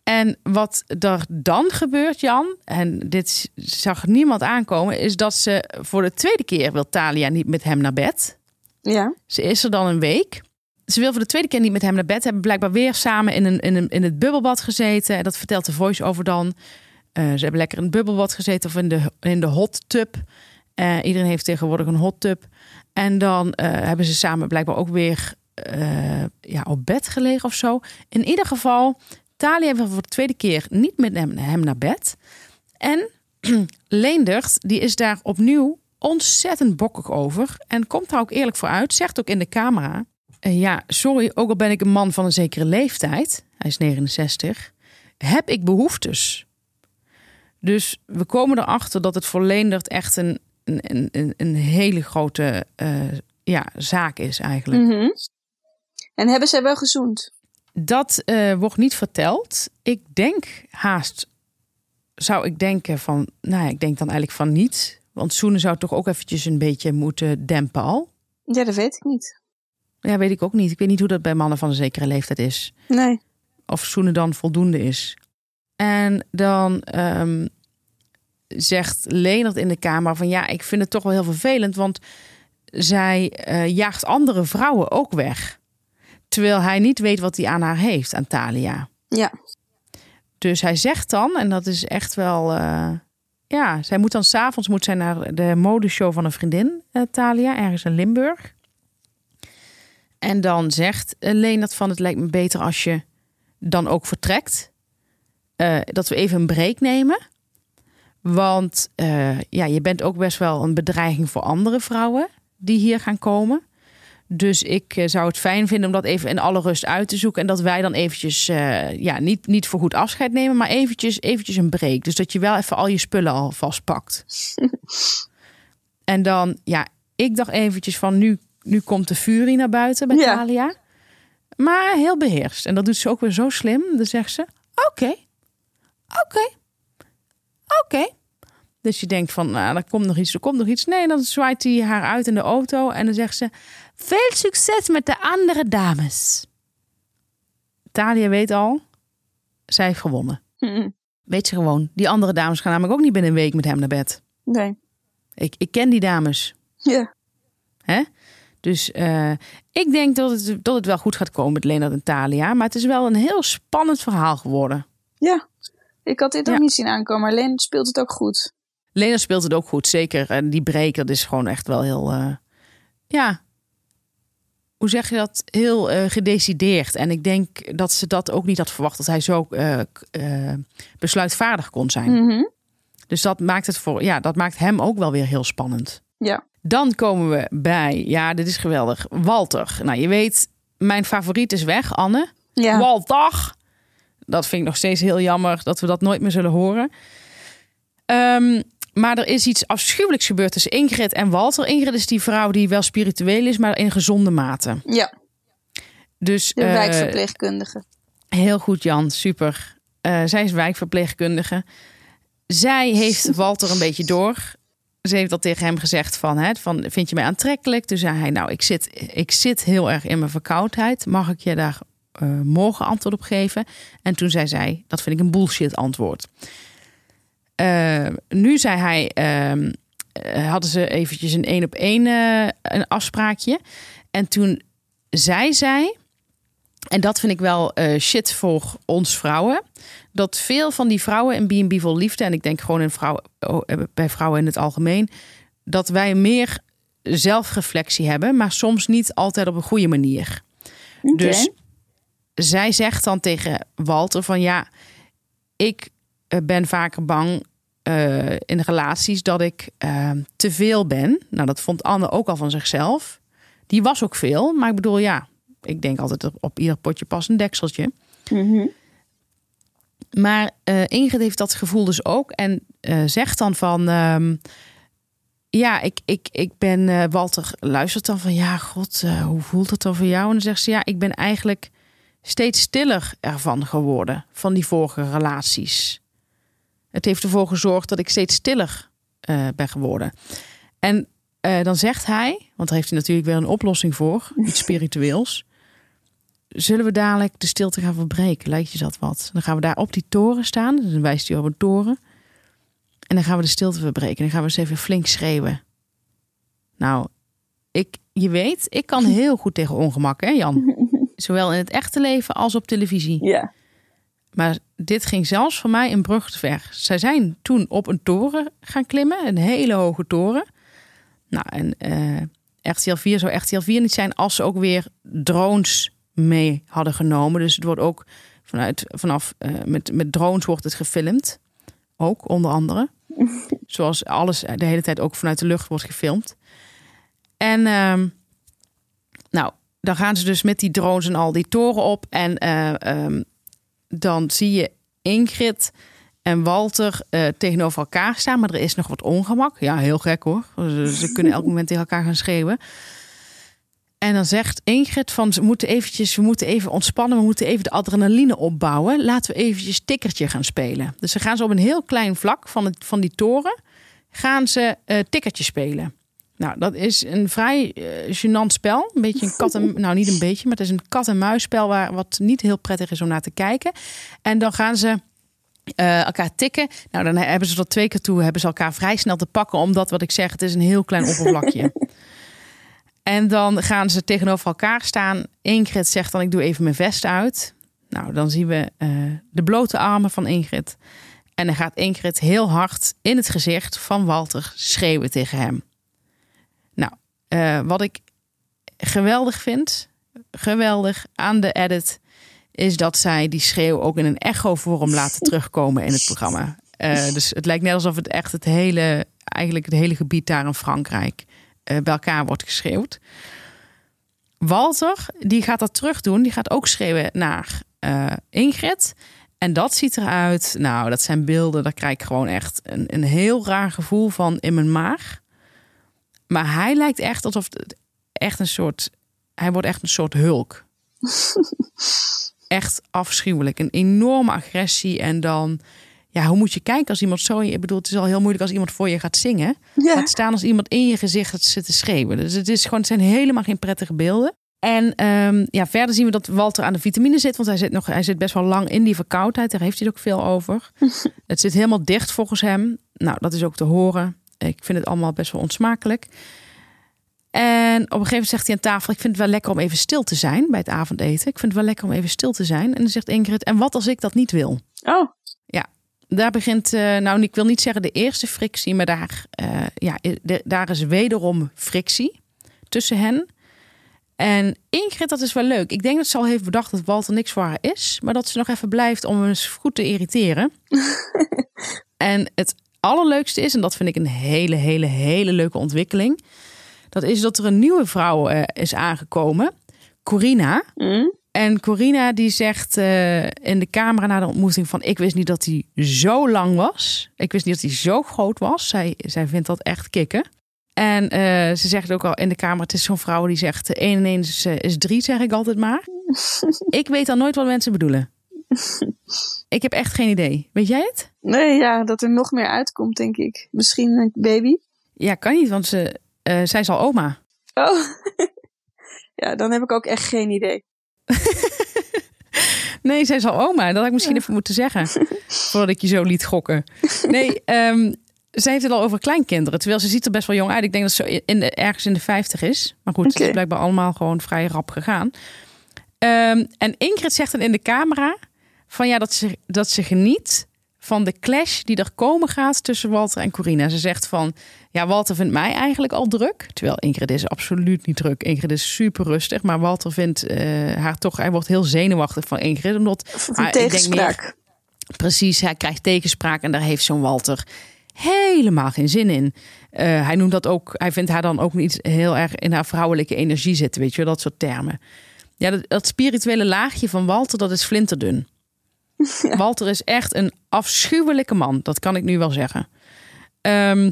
En wat er dan gebeurt, Jan, en dit zag niemand aankomen, is dat ze voor de tweede keer wil Talia niet met hem naar bed. Ja. Ze is er dan een week. Ze wil voor de tweede keer niet met hem naar bed. Hebben blijkbaar weer samen in, een, in, een, in het bubbelbad gezeten. En dat vertelt de voice-over dan. Eh, ze hebben lekker in het bubbelbad gezeten of in de, in de hot tub. Eh, iedereen heeft tegenwoordig een hot tub. En dan eh, hebben ze samen blijkbaar ook weer ja, op bed gelegen of zo. In ieder geval, Talia wil voor de tweede keer niet met hem, hem naar bed. En Leendert, die is daar opnieuw ontzettend bokkig over. En komt daar ook eerlijk voor uit. Zegt ook in de camera. Eh, ja, sorry, ook al ben ik een man van een zekere leeftijd. Hij is 69. Heb ik behoeftes. Dus we komen erachter dat het voor Leendert echt een, een, een, een hele grote eh, ja, zaak is eigenlijk. Mhm. En hebben zij wel gezoend? Dat eh, wordt niet verteld. Ik denk haast, zou ik denken van, nou ja, ik denk dan eigenlijk van niet. Want zoenen zou toch ook eventjes een beetje moeten dempen al. Ja, dat weet ik niet. Ja, weet ik ook niet. Ik weet niet hoe dat bij mannen van een zekere leeftijd is. Nee. Of zoenen dan voldoende is. En dan ehm, zegt Leonard in de kamer van ja, ik vind het toch wel heel vervelend, want zij eh, jaagt andere vrouwen ook weg. Terwijl hij niet weet wat hij aan haar heeft, aan Talia. Ja. Dus hij zegt dan, en dat is echt wel. eh, ja, zij moet dan s'avonds moet zij naar de modeshow van een vriendin, eh, Talia, ergens in Limburg. En dan zegt eh, Leonard van het lijkt me beter als je dan ook vertrekt. Eh, dat we even een break nemen. Want eh, ja, je bent ook best wel een bedreiging voor andere vrouwen die hier gaan komen. Dus ik zou het fijn vinden om dat even in alle rust uit te zoeken. En dat wij dan eventjes, ja, niet, niet voor goed afscheid nemen, maar eventjes, eventjes een break. Dus dat je wel even al je spullen al vastpakt. en dan, ja, ik dacht eventjes van nu, nu komt de furie naar buiten bij Ja. Talia. Maar heel beheerst. En dat doet ze ook weer zo slim. Dan zegt ze, oké, oké, oké. Dus je denkt van, nou, er komt nog iets, er komt nog iets. Nee, dan zwaait hij haar uit in de auto en dan zegt ze, veel succes met de andere dames. Talia weet al, zij heeft gewonnen. Weet ze gewoon. Die andere dames gaan namelijk ook niet binnen een week met hem naar bed. Nee. Ik, ik ken die dames. Ja. Hè? Dus eh, ik denk dat het, dat het wel goed gaat komen met Leonard en Talia. Maar het is wel een heel spannend verhaal geworden. Ja. Ik had dit Ja. ook niet zien aankomen, maar Leen speelt het ook goed. Lena speelt het ook goed, zeker. En die break, dat is gewoon echt wel heel... eh, ja, hoe zeg je dat? Heel eh, gedecideerd. En ik denk dat ze dat ook niet had verwacht... dat hij zo besluitvaardig kon zijn. Mhm. Dus dat maakt, het voor, ja, dat maakt hem ook wel weer heel spannend. Ja. Dan komen we bij, ja, dit is geweldig, Walter. Nou, je weet, mijn favoriet is weg, Anne. Ja. Walter. Dat vind ik nog steeds heel jammer dat we dat nooit meer zullen horen. Ehm, maar er is iets afschuwelijks gebeurd tussen Ingrid en Walter. Ingrid is die vrouw die wel spiritueel is, maar in gezonde mate. ja. Dus De eh, wijkverpleegkundige. heel goed, Jan, super. Eh, zij is wijkverpleegkundige. Zij heeft Walter een beetje door. Ze heeft dat tegen hem gezegd van, hè, van vind je mij aantrekkelijk? Toen zei hij, nou, ik zit, ik zit heel erg in mijn verkoudheid. Mag ik je daar eh, morgen antwoord op geven? En toen zei zij, dat vind ik een bullshit antwoord. Eh, nu zei hij, ehm, eh, hadden ze eventjes een één op één eh, een afspraakje. En toen zei zij, en dat vind ik wel shit voor ons vrouwen. Dat veel van die vrouwen in B&B vol liefde... en ik denk gewoon in vrouwen, oh, eh, bij vrouwen in het algemeen... dat wij meer zelfreflectie hebben... maar soms niet altijd op een goede manier. Dus zij zegt dan tegen Walter van... ja, ik eh, ben vaker bang eh, in relaties dat ik uh, te veel ben. Nou, dat vond Anne ook al van zichzelf. Die was ook veel, maar ik bedoel, ja, ik denk altijd op, ieder potje past een dekseltje. Mhm. Maar uh, Ingrid heeft dat gevoel dus ook en zegt dan van, ehm, ja, ik, ik, ik ben, Walter luistert dan van, ja, god, hoe voelt het dan voor jou? En dan zegt ze, ja, ik ben eigenlijk steeds stiller ervan geworden, van die vorige relaties. Het heeft ervoor gezorgd dat ik steeds stiller ben geworden. En dan zegt hij, want daar heeft hij natuurlijk weer een oplossing voor, iets spiritueels. Zullen we dadelijk de stilte gaan verbreken? Lijkt je dat wat? Dan gaan we daar op die toren staan. Dus dan wijst hij over een toren. En dan gaan we de stilte verbreken. Dan gaan we eens even flink schreeuwen. Nou, ik, je weet, ik kan heel goed tegen ongemak, hè Jan? Zowel in het echte leven als op televisie. Ja. Maar dit ging zelfs voor mij een brug te ver. Zij zijn toen op een toren gaan klimmen, een hele hoge toren. Nou, en uh, RTL 4 zou RTL 4 niet zijn als ze ook weer drones mee hadden genomen. Dus het wordt ook vanuit, vanaf uh, met, met drones wordt het gefilmd. Ook onder andere. Zoals alles de hele tijd ook vanuit de lucht wordt gefilmd. En uh, nou, dan gaan ze dus met die drones en al die toren op. En uh, um, dan zie je Ingrid en Walter uh, tegenover elkaar staan. Maar er is nog wat ongemak. Ja, heel gek hoor. Ze, kunnen elk moment tegen elkaar gaan schreeuwen. En dan zegt Ingrid van ze moeten eventjes, we moeten even ontspannen, we moeten even de adrenaline opbouwen. Laten we eventjes tikkertje gaan spelen. Dus ze gaan ze op een heel klein vlak van, het, van die toren, gaan ze uh, tikkertje spelen. Nou, dat is een vrij uh, gênant spel. Een beetje een kat en... Nou, niet een beetje, maar het is een kat-en-muisspel... Waar, wat niet heel prettig is om naar te kijken. En dan gaan ze uh, elkaar tikken. Nou, dan hebben ze tot twee keer toe... hebben ze elkaar vrij snel te pakken... omdat, wat ik zeg, het is een heel klein oppervlakje. en dan gaan ze tegenover elkaar staan. Ingrid zegt dan, ik doe even mijn vest uit. Nou, dan zien we uh, de blote armen van Ingrid. En dan gaat Ingrid heel hard in het gezicht van Walter schreeuwen tegen hem. Nou, uh, wat ik geweldig vind, geweldig aan de edit, is dat zij die schreeuw ook in een echo-vorm laten terugkomen in het programma. Uh, dus het lijkt net alsof het echt het hele, eigenlijk het hele gebied daar in Frankrijk bij elkaar wordt geschreeuwd. Walter, die gaat dat terug doen. Die gaat ook schreeuwen naar Ingrid. En dat ziet eruit. Nou, dat zijn beelden. Daar krijg ik gewoon echt een, een heel raar gevoel van in mijn maag. Maar hij lijkt echt alsof het echt een soort. Hij wordt echt een soort hulk. echt afschuwelijk. Een enorme agressie. En dan. Ja, hoe moet je kijken als iemand zo. Ik bedoel, het is al heel moeilijk als iemand voor je gaat zingen. Ja. Laat staan als iemand in je gezicht gaat zitten schreeuwen. Dus het, is gewoon, het zijn helemaal geen prettige beelden. En um, ja, verder zien we dat Walter aan de vitamine zit. Want hij zit, nog, hij zit best wel lang in die verkoudheid. Daar heeft hij het ook veel over. het zit helemaal dicht volgens hem. Nou, dat is ook te horen. Ik vind het allemaal best wel onsmakelijk. En op een gegeven moment zegt hij aan tafel: Ik vind het wel lekker om even stil te zijn bij het avondeten. Ik vind het wel lekker om even stil te zijn. En dan zegt Ingrid: En wat als ik dat niet wil? Oh. Daar begint, uh, nou, ik wil niet zeggen de eerste frictie, maar daar, uh, ja, de, daar is wederom frictie tussen hen. En Ingrid, dat is wel leuk. Ik denk dat ze al heeft bedacht dat Walter niks voor haar is, maar dat ze nog even blijft om hem eens goed te irriteren. en het allerleukste is, en dat vind ik een hele, hele, hele leuke ontwikkeling. Dat is dat er een nieuwe vrouw uh, is aangekomen, Corina. Mm. En Corina die zegt uh, in de camera na de ontmoeting van... ik wist niet dat hij zo lang was. Ik wist niet dat hij zo groot was. Zij, zij vindt dat echt kicken. En uh, ze zegt ook al in de kamer... het is zo'n vrouw die zegt 1 en 1 is, is 3, zeg ik altijd maar. ik weet dan nooit wat mensen bedoelen. ik heb echt geen idee. Weet jij het? Nee, ja, dat er nog meer uitkomt, denk ik. Misschien een baby? Ja, kan niet, want ze, zij is al oma. Oh, ja, dan heb ik ook echt geen idee. nee, zij is al oma. Dat had ik misschien ja. even moeten zeggen. voordat ik je zo liet gokken. Nee, um, zij heeft het al over kleinkinderen. Terwijl ze ziet er best wel jong uit. Ik denk dat ze in de, ergens in de 50 is. Maar goed, okay. het is blijkbaar allemaal gewoon vrij rap gegaan. Um, en Ingrid zegt dan in de camera van ja, dat ze, dat ze geniet van de clash die er komen gaat tussen Walter en Corina. Ze zegt van, ja, Walter vindt mij eigenlijk al druk. Terwijl Ingrid is absoluut niet druk. Ingrid is super rustig. Maar Walter vindt uh, haar toch, hij wordt heel zenuwachtig van Ingrid. Omdat hij, tegenspraak. Meer, precies, hij krijgt tegenspraak. En daar heeft zo'n Walter helemaal geen zin in. Eh, hij noemt dat ook, hij vindt haar dan ook niet heel erg in haar vrouwelijke energie zitten, weet je, wel, dat soort termen. Ja, dat, dat spirituele laagje van Walter, dat is flinterdun. Walter is echt een afschuwelijke man, dat kan ik nu wel zeggen. Ehm,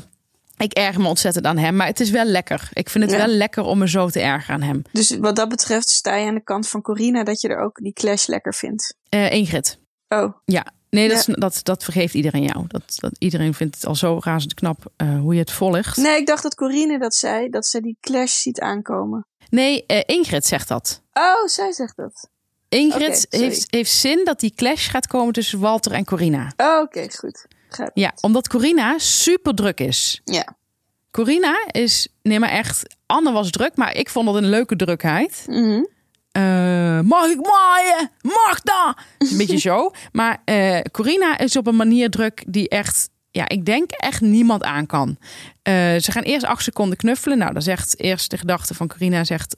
ik erger me ontzettend aan hem, maar het is wel lekker. Ik vind het Ja. wel lekker om me zo te ergeren aan hem. Dus wat dat betreft sta je aan de kant van Corina dat je er ook die clash lekker vindt. Eh Ingrid, Oh, ja. Nee, dat, Ja. is- dat, dat vergeeft iedereen jou. Dat, dat, iedereen vindt het al zo razend knap eh, hoe je het volgt. nee, ik dacht dat Corine dat zei, dat ze die clash ziet aankomen. Nee, eh, Ingrid zegt dat. Oh, zij zegt dat. Ingrid heeft, heeft zin dat die clash gaat komen tussen Walter en Corina. Oh, oké, goed. Ja, omdat Corina super druk is. Ja. Corina is, nee maar echt, Anne was druk, maar ik vond het een leuke drukheid. Mhm. Eh, mag ik maaien? Mag dat? Een beetje zo. Maar eh Corina is op een manier druk die echt, ja, ik denk echt niemand aan kan. Eh, ze gaan eerst acht seconden knuffelen. Nou, dan zegt eerst de gedachte van Corina, zegt,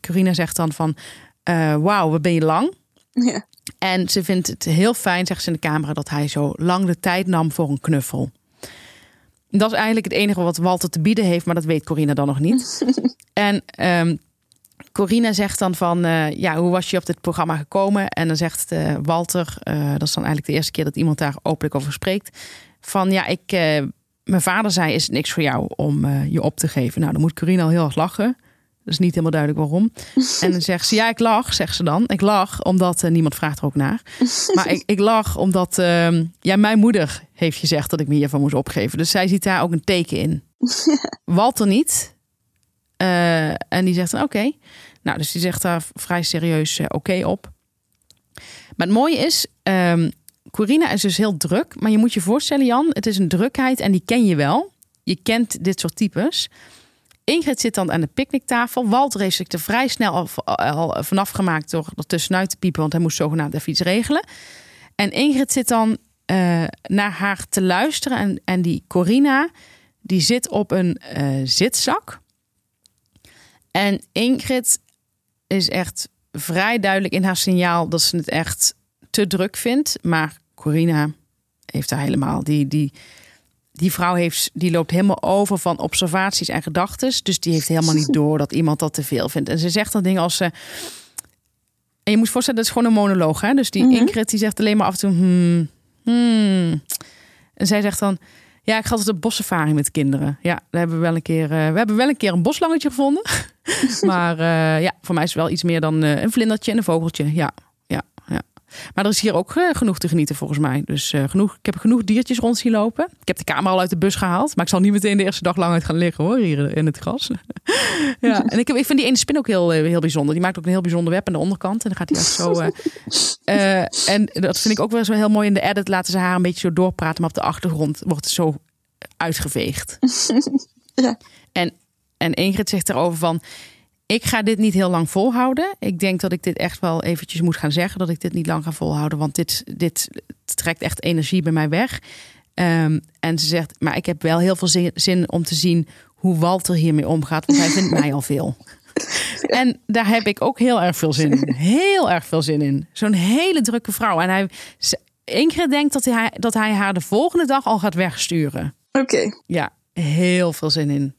Corina zegt dan van, eh, wauw, wat ben je lang? Ja. En ze vindt het heel fijn, zegt ze in de camera, dat hij zo lang de tijd nam voor een knuffel. Dat is eigenlijk het enige wat Walter te bieden heeft, maar dat weet Corina dan nog niet. en ehm, Corina zegt dan van, eh, ja, hoe was je op dit programma gekomen? En dan zegt eh, Walter, dat is dan eigenlijk de eerste keer dat iemand daar openlijk over spreekt, van ja, ik, mijn vader zei, is het niks voor jou om je op te geven? Nou, dan moet Corina al heel erg lachen. Dat is niet helemaal duidelijk waarom. En dan zegt ze, ja, ik lach, zegt ze dan. Ik lach, omdat eh, niemand vraagt er ook naar. Maar ik, ik lach omdat, ehm, ja, mijn moeder heeft gezegd dat ik me hiervan moest opgeven. Dus zij ziet daar ook een teken in. Walter niet. Eh, en die zegt dan, oké. Nou, dus die zegt daar vrij serieus eh, oké op. Maar het mooie is, ehm Corina is dus heel druk. Maar je moet je voorstellen, Jan, het is een drukheid en die ken je wel. Je kent dit soort types. Ingrid zit dan aan de picknicktafel. Walter heeft zich er vrij snel al, al vanaf gemaakt door er tussenuit te piepen, want hij moest zogenaamd even iets regelen. En Ingrid zit dan eh, naar haar te luisteren. En, en die Corina, die zit op een eh, zitzak. En Ingrid is echt vrij duidelijk in haar signaal dat ze het echt te druk vindt. Maar Corina heeft daar helemaal die. die die vrouw heeft, die loopt helemaal over van observaties en gedachten. Dus die heeft helemaal niet door dat iemand dat te veel vindt. En ze zegt dan dingen als ze. En je moet voorstellen, dat is gewoon een monoloog. Hè? Dus die Mhm. Ingrid die zegt alleen maar af en toe. Hmm, hmm. En zij zegt dan. Ja, ik ga altijd op bossafari met kinderen. Ja, daar hebben we wel een keer. eh, we hebben wel een keer een boslangetje gevonden. maar eh, ja, voor mij is het wel iets meer dan eh, een vlindertje en een vogeltje. Ja. Maar er is hier ook eh, genoeg te genieten volgens mij. Dus eh, genoeg, ik heb genoeg diertjes rond zien lopen. Ik heb de camera al uit de bus gehaald. Maar ik zal niet meteen de eerste dag lang uit gaan liggen hoor, hier in het gras. ja, en ik, heb, ik vind die ene spin ook heel, eh, heel bijzonder. Die maakt ook een heel bijzonder web aan de onderkant. En dan gaat hij echt zo... en dat vind ik ook wel zo heel mooi in de edit. Laten ze haar een beetje zo doorpraten. Maar op de achtergrond wordt het zo uitgeveegd. Ja. En, en Ingrid zegt erover van... Ik ga dit niet heel lang volhouden. Ik denk dat ik dit echt wel eventjes moet gaan zeggen. Dat ik dit niet lang ga volhouden. Want dit, dit trekt echt energie bij mij weg. Ehm, en ze zegt, maar ik heb wel heel veel zin, zin om te zien hoe Walter hiermee omgaat. Want hij vindt mij al veel. En daar heb ik ook heel erg veel zin in. Heel erg veel zin in. Zo'n hele drukke vrouw. En hij, Ingrid denkt dat hij, dat hij haar de volgende dag al gaat wegsturen. Oké. Ja, heel veel zin in.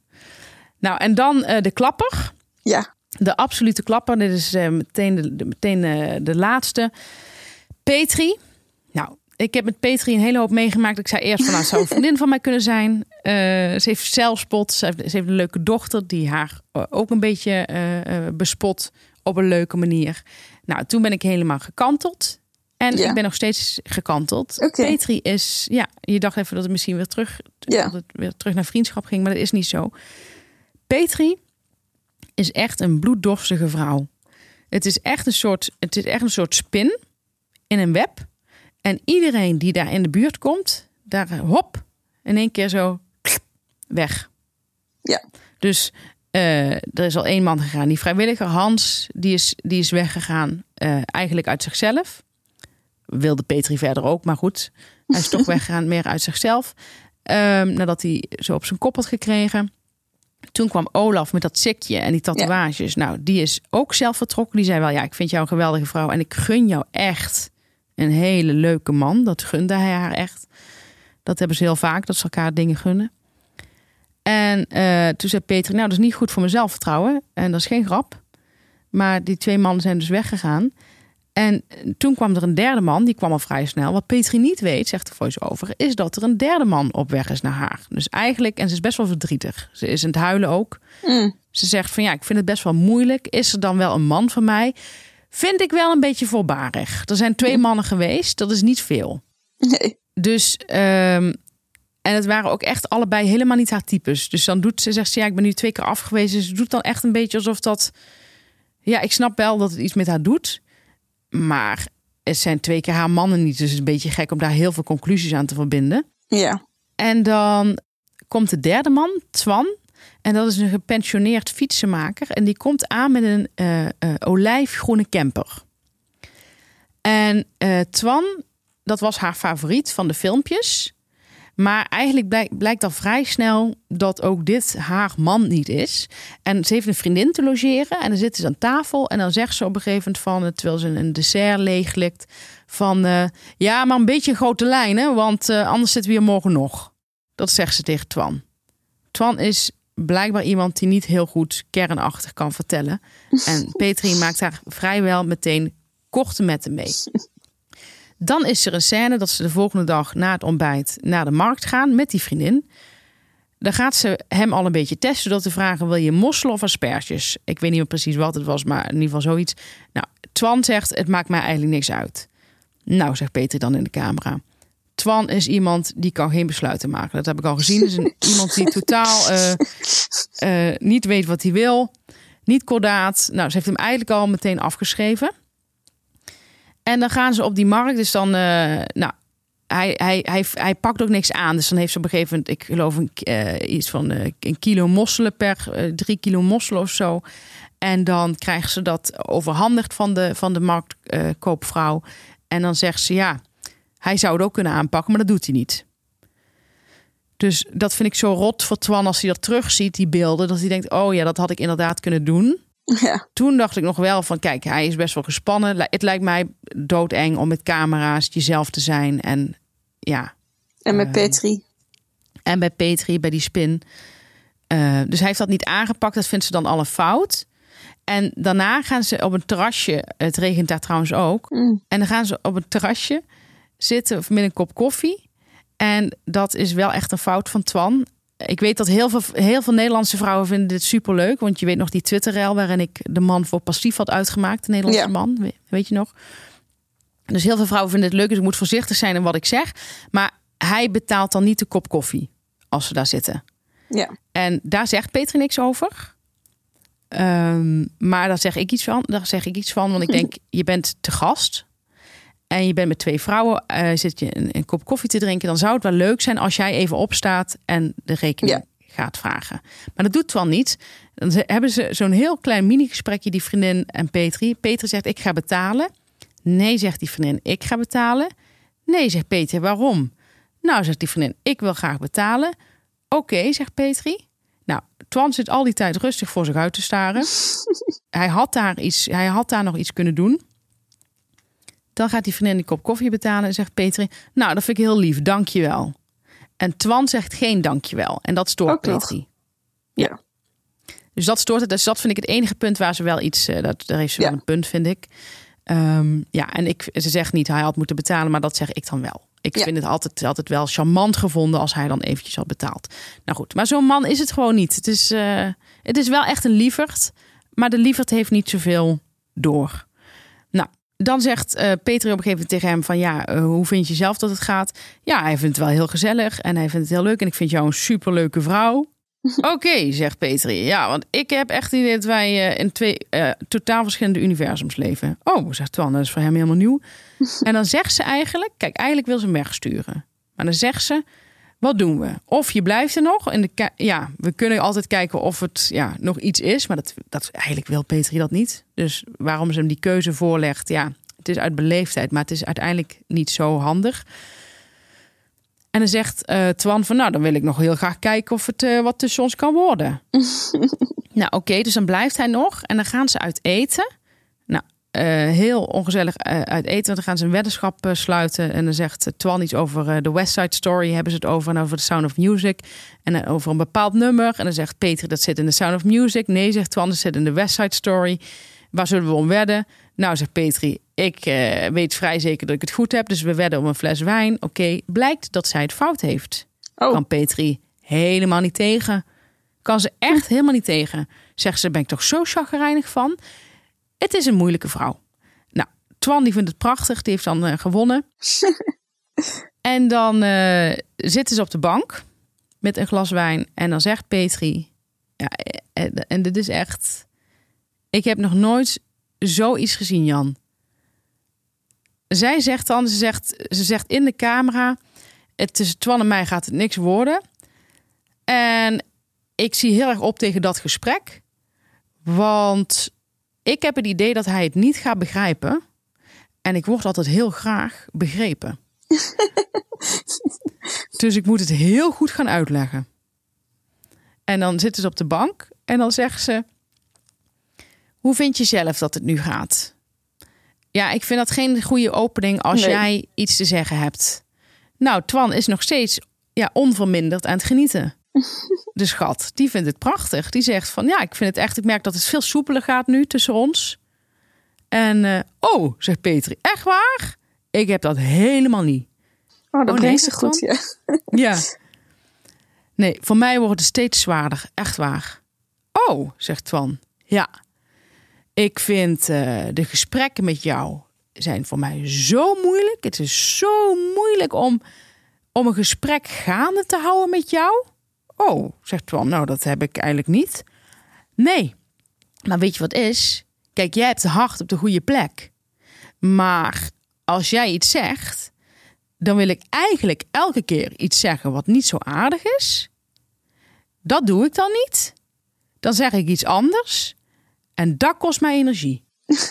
Nou, en dan eh, de klapper. Ja. De absolute klapper. Dit is eh, meteen, de, de- meteen eh, de laatste. Petri. Nou, ik heb met Petri een hele hoop meegemaakt. Ik zei eerst van, nou, het zou een vriendin van mij kunnen zijn. Eh, ze heeft zelfspot. Ze heeft, ze heeft een leuke dochter die haar ook een beetje bespot op een leuke manier. Nou, toen ben ik helemaal gekanteld. En Ja. ik ben nog steeds gekanteld. Petri is, ja, je dacht even dat het misschien weer terug, Ja. dat het weer terug naar vriendschap ging, maar dat is niet zo. Petri is echt een bloeddorstige vrouw. Het is echt een soort, het is echt een soort spin in een web. En iedereen die daar in de buurt komt, daar hop, in één keer zo weg. Ja. Dus eh, er is al één man gegaan. Die vrijwilliger Hans, die is, die is weggegaan eh, eigenlijk uit zichzelf. Wilde Petri verder ook, maar goed. Hij is toch weggegaan meer uit zichzelf. Ehm, nadat hij zo op zijn kop had gekregen. Toen kwam Olaf met dat sikje en die tatoeages. Nou, die is ook zelf vertrokken. Die zei wel, ja, ik vind jou een geweldige vrouw. En ik gun jou echt een hele leuke man. Dat gunde hij haar echt. Dat hebben ze heel vaak, dat ze elkaar dingen gunnen. En eh, toen zei Peter, nou, dat is niet goed voor mijn zelfvertrouwen. En dat is geen grap. Maar die twee mannen zijn dus weggegaan. En toen kwam er een derde man, die kwam al vrij snel. Wat Petri niet weet, zegt de voice-over, is dat er een derde man op weg is naar haar. Dus eigenlijk, en ze is best wel verdrietig. Ze is aan het huilen ook. Mm. Ze zegt van ja, ik vind het best wel moeilijk. Is er dan wel een man van mij? Vind ik wel een beetje voorbarig. Er zijn twee mannen geweest, dat is niet veel. Nee. Dus, ehm, en het waren ook echt allebei helemaal niet haar types. Dus dan doet ze, zegt ze, ja, ik ben nu twee keer afgewezen. Ze doet dan echt een beetje alsof dat, ja, ik snap wel dat het iets met haar doet. Maar het zijn twee keer haar mannen niet. Dus het is een beetje gek om daar heel veel conclusies aan te verbinden. Ja. En dan komt de derde man, Twan. En dat is een gepensioneerd fietsenmaker. En die komt aan met een eh, olijfgroene camper. En eh, Twan, dat was haar favoriet van de filmpjes. Maar eigenlijk blijkt, blijkt al vrij snel dat ook dit haar man niet is. En ze heeft een vriendin te logeren. En dan zitten ze aan tafel. En dan zegt ze op een gegeven moment van... eh, terwijl ze een dessert leeglikt... van eh, ja, maar een beetje grote lijnen... want eh, anders zitten we hier morgen nog. Dat zegt ze tegen Twan. Twan is blijkbaar iemand die niet heel goed kernachtig kan vertellen. En Petri maakt daar vrijwel meteen korte metten mee. Dan is er een scène dat ze de volgende dag na het ontbijt naar de markt gaan met die vriendin. Dan gaat ze hem al een beetje testen door te vragen: wil je mosselen of asperges? Ik weet niet meer precies wat het was, maar in ieder geval zoiets. Nou, Twan zegt: het maakt mij eigenlijk niks uit. Nou, zegt Peter dan in de camera. Twan is iemand die kan geen besluiten maken. Dat heb ik al gezien. is een, iemand die totaal eh, eh, niet weet wat hij wil. Niet kordaat. Nou, ze heeft hem eigenlijk al meteen afgeschreven. En dan gaan ze op die markt. Dus dan, eh, nou, hij, hij, hij, hij pakt ook niks aan. Dus dan heeft ze op een gegeven moment, ik geloof, een, eh, iets van eh, een kilo mosselen per drie kilo mosselen of zo. En dan krijgt ze dat overhandigd van de, van de marktkoopvrouw. en dan zegt ze ja, hij zou het ook kunnen aanpakken, maar dat doet hij niet. Dus dat vind ik zo rot voor Twan als hij dat terugziet, die beelden. Dat hij denkt, oh ja, dat had ik inderdaad kunnen doen. Ja. Toen dacht ik nog wel van, kijk, hij is best wel gespannen. Het lijkt mij doodeng om met camera's jezelf te zijn. En ja, En met Eh, Petri. en bij Petri, bij die spin. Eh, dus hij heeft dat niet aangepakt. Dat vindt ze dan al een fout. En daarna gaan ze op een terrasje. Het regent daar trouwens ook. Mm. En dan gaan ze op een terrasje zitten met een kop koffie. En dat is wel echt een fout van Twan. Ik weet dat heel veel, heel veel Nederlandse vrouwen vinden dit superleuk. Want je weet nog die Twitterrel waarin ik de man voor passief had uitgemaakt. De Nederlandse Ja. man, we- weet je nog? Dus heel veel vrouwen vinden het leuk. Dus ik moet voorzichtig zijn in wat ik zeg. Maar hij betaalt dan niet de kop koffie als ze daar zitten. Ja. En daar zegt Peter niks over. Ehm, maar daar zeg ik iets van. Daar zeg ik iets van. Want ik denk, je bent te gast. En je bent met twee vrouwen. eh, zit je een, een kop koffie te drinken. Dan zou het wel leuk zijn als jij even opstaat en de rekening gaat vragen. Maar dat doet Twan niet. Dan hebben ze zo'n heel klein mini-gesprekje, die vriendin en Petri. Petri zegt, ik ga betalen. Nee, zegt die vriendin, ik ga betalen. Nee, zegt Peter, waarom? Nou, zegt die vriendin, ik wil graag betalen. Oké, zegt Petri. Nou, Twan zit al die tijd rustig voor zich uit te staren. hij, had daar iets, hij had daar nog iets kunnen doen. Dan gaat die vriendin die kop koffie betalen en zegt Petri... Nou, dat vind ik heel lief, dankjewel. En Twan zegt geen dankjewel. En dat stoort Ook nog. Petri. Ja. Dus dat stoort het. Dus dat vind ik het enige punt waar ze wel iets... eh, dat, daar heeft ze Ja. wel een punt, vind ik. Ehm, ja, en ik, ze zegt niet hij had moeten betalen, maar dat zeg ik dan wel. Ik Ja. vind het altijd, altijd wel charmant gevonden als hij dan eventjes had betaald. Nou goed, maar zo'n man is het gewoon niet. Het is, eh, het is wel echt een lieverd, maar de lieverd heeft niet zoveel door. Dan zegt Peter op een gegeven moment tegen hem van ja, eh, hoe vind je zelf dat het gaat? Ja, hij vindt het wel heel gezellig en hij vindt het heel leuk en ik vind jou een superleuke vrouw. Oké, zegt Petri. Ja, want ik heb echt het idee dat wij eh, in twee totaal verschillende universums leven. Oh, zegt Twan, dat is voor hem helemaal nieuw. en dan zegt ze eigenlijk, kijk, eigenlijk wil ze hem wegsturen. Maar dan zegt ze, wat doen we? Of je blijft er nog. En de ja, we kunnen altijd kijken of het ja, nog iets is. Maar dat, dat, eigenlijk wil Petri dat niet. Dus waarom ze hem die keuze voorlegt, ja, het is uit beleefdheid. Maar het is uiteindelijk niet zo handig. En dan zegt eh, Twan van, nou, dan wil ik nog heel graag kijken of het eh, wat tussen ons kan worden. nou, oké, dus dan blijft hij nog. En dan gaan ze uit eten. Nou, eh, heel ongezellig eh, uit eten. Dan gaan ze een weddenschap eh, sluiten. En dan zegt Twan iets over de West Side Story. Hebben ze het over. En over The Sound of Music. En over een bepaald nummer. En dan zegt Peter dat zit in The Sound of Music. Nee, zegt Twan, dat zit in de West Side Story. Waar zullen we om wedden? Nou, zegt Petri, ik weet vrij zeker dat ik het goed heb. Dus we wedden om een fles wijn. Oké, blijkt dat zij het fout heeft. Oh. Kan Petri helemaal niet tegen. Kan ze echt helemaal niet tegen. Zegt ze, ben ik toch zo chagrijnig van. Het is een moeilijke vrouw. Nou, Twan die vindt het prachtig. Die heeft dan eh, gewonnen. en dan eh, zitten ze op de bank met een glas wijn. En dan zegt Petri... Ja, eh, en dit is echt... Ik heb nog nooit zoiets gezien, Jan. Zij zegt dan, ze zegt, ze zegt in de camera... Het tussen Twan en mij gaat het niks worden. En ik zie heel erg op tegen dat gesprek. Want ik heb het idee dat hij het niet gaat begrijpen. En ik word altijd heel graag begrepen. dus ik moet het heel goed gaan uitleggen. En dan zitten ze op de bank en dan zegt ze: Hoe vind je zelf dat het nu gaat? Ja, ik vind dat geen goede opening als Nee. jij iets te zeggen hebt. Nou, Twan is nog steeds ja, onverminderd aan het genieten. De schat, die vindt het prachtig. Die zegt van ja, ik vind het echt, ik merk dat het veel soepeler gaat nu tussen ons. En eh, oh, zegt Petri, echt waar? Ik heb dat helemaal niet. Oh, dat nee, ze zegt goed, ja. Ja. Nee, voor mij wordt het steeds zwaarder. Echt waar. Oh, zegt Twan. Ja. Ik vind eh, de gesprekken met jou zijn voor mij zo moeilijk. Het is zo moeilijk om, om een gesprek gaande te houden met jou. Oh, zegt Twan. Nou, dat heb ik eigenlijk niet. Nee. Maar weet je wat is? Kijk, jij hebt de hart op de goede plek. Maar als jij iets zegt, dan wil ik eigenlijk elke keer iets zeggen wat niet zo aardig is. Dat doe ik dan niet. Dan zeg ik iets anders. En dat kost mij energie.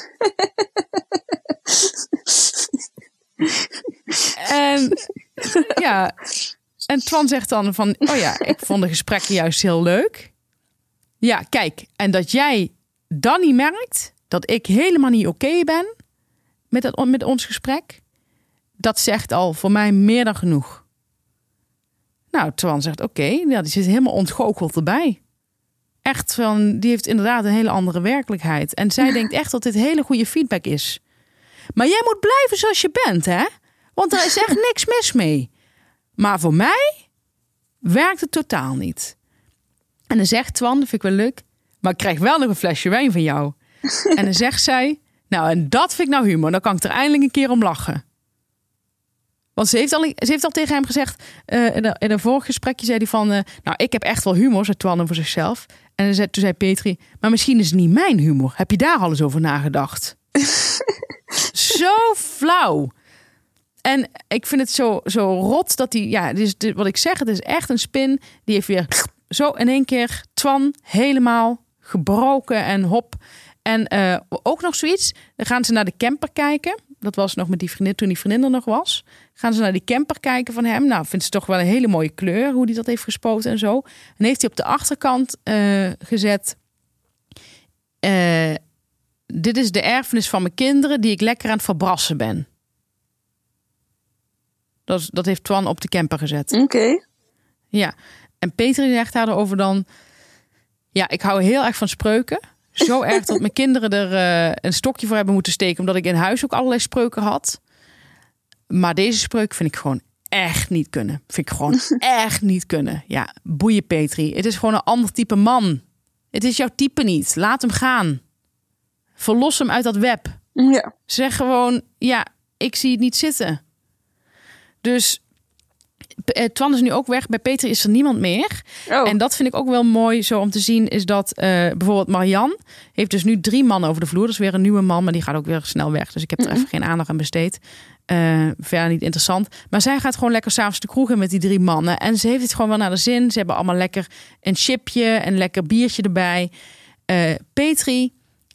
en ja, en Twan zegt dan van, oh ja, ik vond de gesprekken juist heel leuk. Ja, kijk, en dat jij dan niet merkt dat ik helemaal niet oké ben met, het, met ons gesprek, dat zegt al voor mij meer dan genoeg. Nou, Twan zegt oké, ja, die zit helemaal ontgoocheld erbij. Echt van, die heeft inderdaad een hele andere werkelijkheid. En zij denkt echt dat dit hele goede feedback is. Maar jij moet blijven zoals je bent, hè? Want er is echt niks mis mee. Maar voor mij werkt het totaal niet. En dan zegt Twan, dat vind ik wel leuk, maar ik krijg wel nog een flesje wijn van jou. en dan zegt zij, nou en dat vind ik nou humor, dan kan ik er eindelijk een keer om lachen. Want ze heeft al, ze heeft al tegen hem gezegd, eh, in, een, in een vorig gesprekje zei hij van, eh, nou ik heb echt wel humor, zei Twan voor zichzelf. En dan zei, toen zei Petri, maar misschien is het niet mijn humor. Heb je daar al eens over nagedacht? zo flauw. En ik vind het zo, zo rot dat hij, ja, dus wat ik zeg, het is echt een spin. Die heeft weer zo in één keer Twan helemaal gebroken en hop. En eh, ook nog zoiets, dan gaan ze naar de camper kijken. Dat was nog met die vriendin, toen die vriendin er nog was. Gaan ze naar die camper kijken van hem. Nou, vindt ze toch wel een hele mooie kleur, hoe hij dat heeft gespoten en zo. En heeft hij op de achterkant eh, gezet... eh, dit is de erfenis van mijn kinderen die ik lekker aan het verbrassen ben. Dat, is- dat heeft Twan op de camper gezet. Oké. Ja, en Peter zegt daarover dan... Ja, ik hou heel erg van spreuken. Zo erg dat mijn kinderen er eh, een stokje voor hebben moeten steken... omdat ik in huis ook allerlei spreuken had. Maar deze spreuk vind ik gewoon echt niet kunnen. Vind ik gewoon echt niet kunnen. Ja, boeien Petri. Het is gewoon een ander type man. Het is jouw type niet. Laat hem gaan. Verlos hem uit dat web. Ja. Zeg gewoon, ja, ik zie het niet zitten. Dus eh, Twan is nu ook weg. Bij Peter is er niemand meer. Oh. En dat vind ik ook wel mooi zo om te zien. Is dat eh, bijvoorbeeld Marian heeft dus nu drie mannen over de vloer. Dat is weer een nieuwe man, maar die gaat ook weer snel weg. Dus ik heb er even geen aandacht aan besteed. Eh, verder niet interessant. Maar zij gaat gewoon lekker s'avonds de kroeg in met die drie mannen. En ze heeft het gewoon wel naar de zin. Ze hebben allemaal lekker een chipje, een lekker biertje erbij. Petri,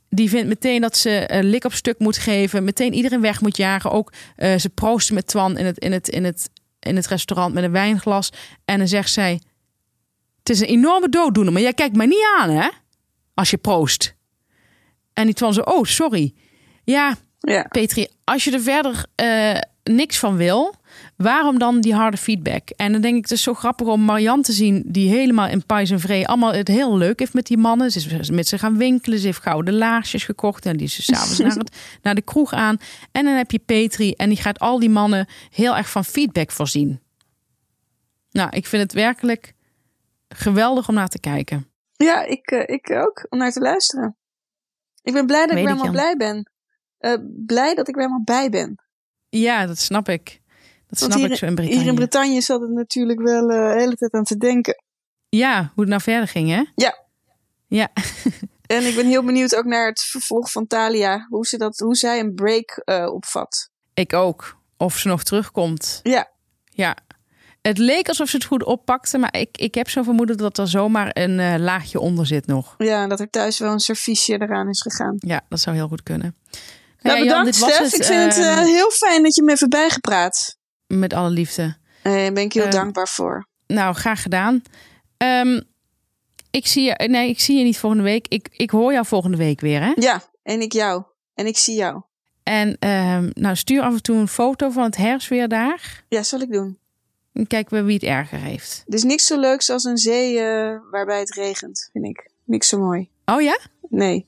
die vindt meteen dat ze een lik op stuk moet geven. Meteen iedereen weg moet jagen. Ook eh, ze proosten met Twan in het, in, het, in, het, in het restaurant met een wijnglas. En dan zegt zij... Het is een enorme dooddoener, maar jij kijkt mij niet aan, hè? Als je proost. En die Twan zo, oh, sorry. Ja, Ja. Petri, als je er verder eh, niks van wil, waarom dan die harde feedback? En dan denk ik, het is zo grappig om Marianne te zien, die helemaal in pais en vree allemaal het heel leuk heeft met die mannen. Ze is met ze gaan winkelen, ze heeft gouden laarsjes gekocht en die is s'avonds naar, het- naar de kroeg aan. En dan heb je Petri en die gaat al die mannen heel erg van feedback voorzien. Nou, ik vind het werkelijk geweldig om naar te kijken. Ja, ik, eh, ik ook, om naar te luisteren. Ik ben blij dat Weet ik weer helemaal blij ben. Eh, blij dat ik weer helemaal bij ben. Ja, dat snap ik. Dat snap hier, ik zo in hier Brittannië. in Bretagne zat het natuurlijk wel eh, de hele tijd aan te denken. ja, hoe het nou verder ging, hè? Ja. Ja, En ik ben heel benieuwd ook naar het vervolg van Talia. Hoe, ze dat, hoe zij een break eh, opvat. ik ook. Of ze nog terugkomt. Ja, Ja. Het leek alsof ze het goed oppakte, maar ik, ik heb zo vermoeden dat er zomaar een eh, laagje onder zit nog. ja, en dat er thuis wel een serviesje eraan is gegaan. Ja, dat zou heel goed kunnen. Nou, ja, Jan, bedankt was Stef. het, ik vind het ehm, eh, heel fijn dat je me even bijgepraat. Met alle liefde. Daar ben ik heel ehm, dankbaar voor. Nou, graag gedaan. Ehm, ik, zie je, nee, ik zie je niet volgende week. Ik, ik hoor jou volgende week weer, hè? Ja, en ik jou. En ik zie jou. En ehm, nou, stuur af en toe een foto van het herfstweer daar. Ja, zal ik doen. En kijken we wie het erger heeft. Er is niks zo leuks als een zee eh, waarbij het regent, vind ik. Niks zo mooi. Oh ja? Nee.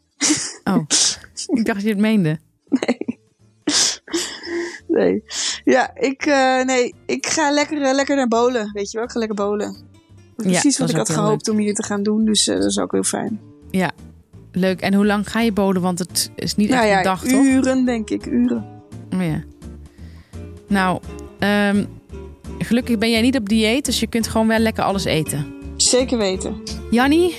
Oh, ik dacht dat je het meende. Nee. Nee. Ja, ik, eh, nee, ik ga lekker, eh, lekker naar bolen. Weet je wel, ik ga lekker bolen. Ja, precies wat ik had gehoopt om hier te gaan doen. Dus eh, dat is ook heel fijn. Ja, leuk. En hoe lang ga je boden? Want het is niet echt nou ja, een dag, toch? uren denk ik, uren. Oh ja. Nou, ehm, gelukkig ben jij niet op dieet, dus je kunt gewoon wel lekker alles eten. Zeker weten. Jannie,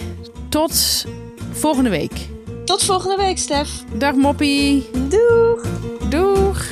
tot volgende week. Tot volgende week, Stef. Dag Moppie. Doeg! Doeg.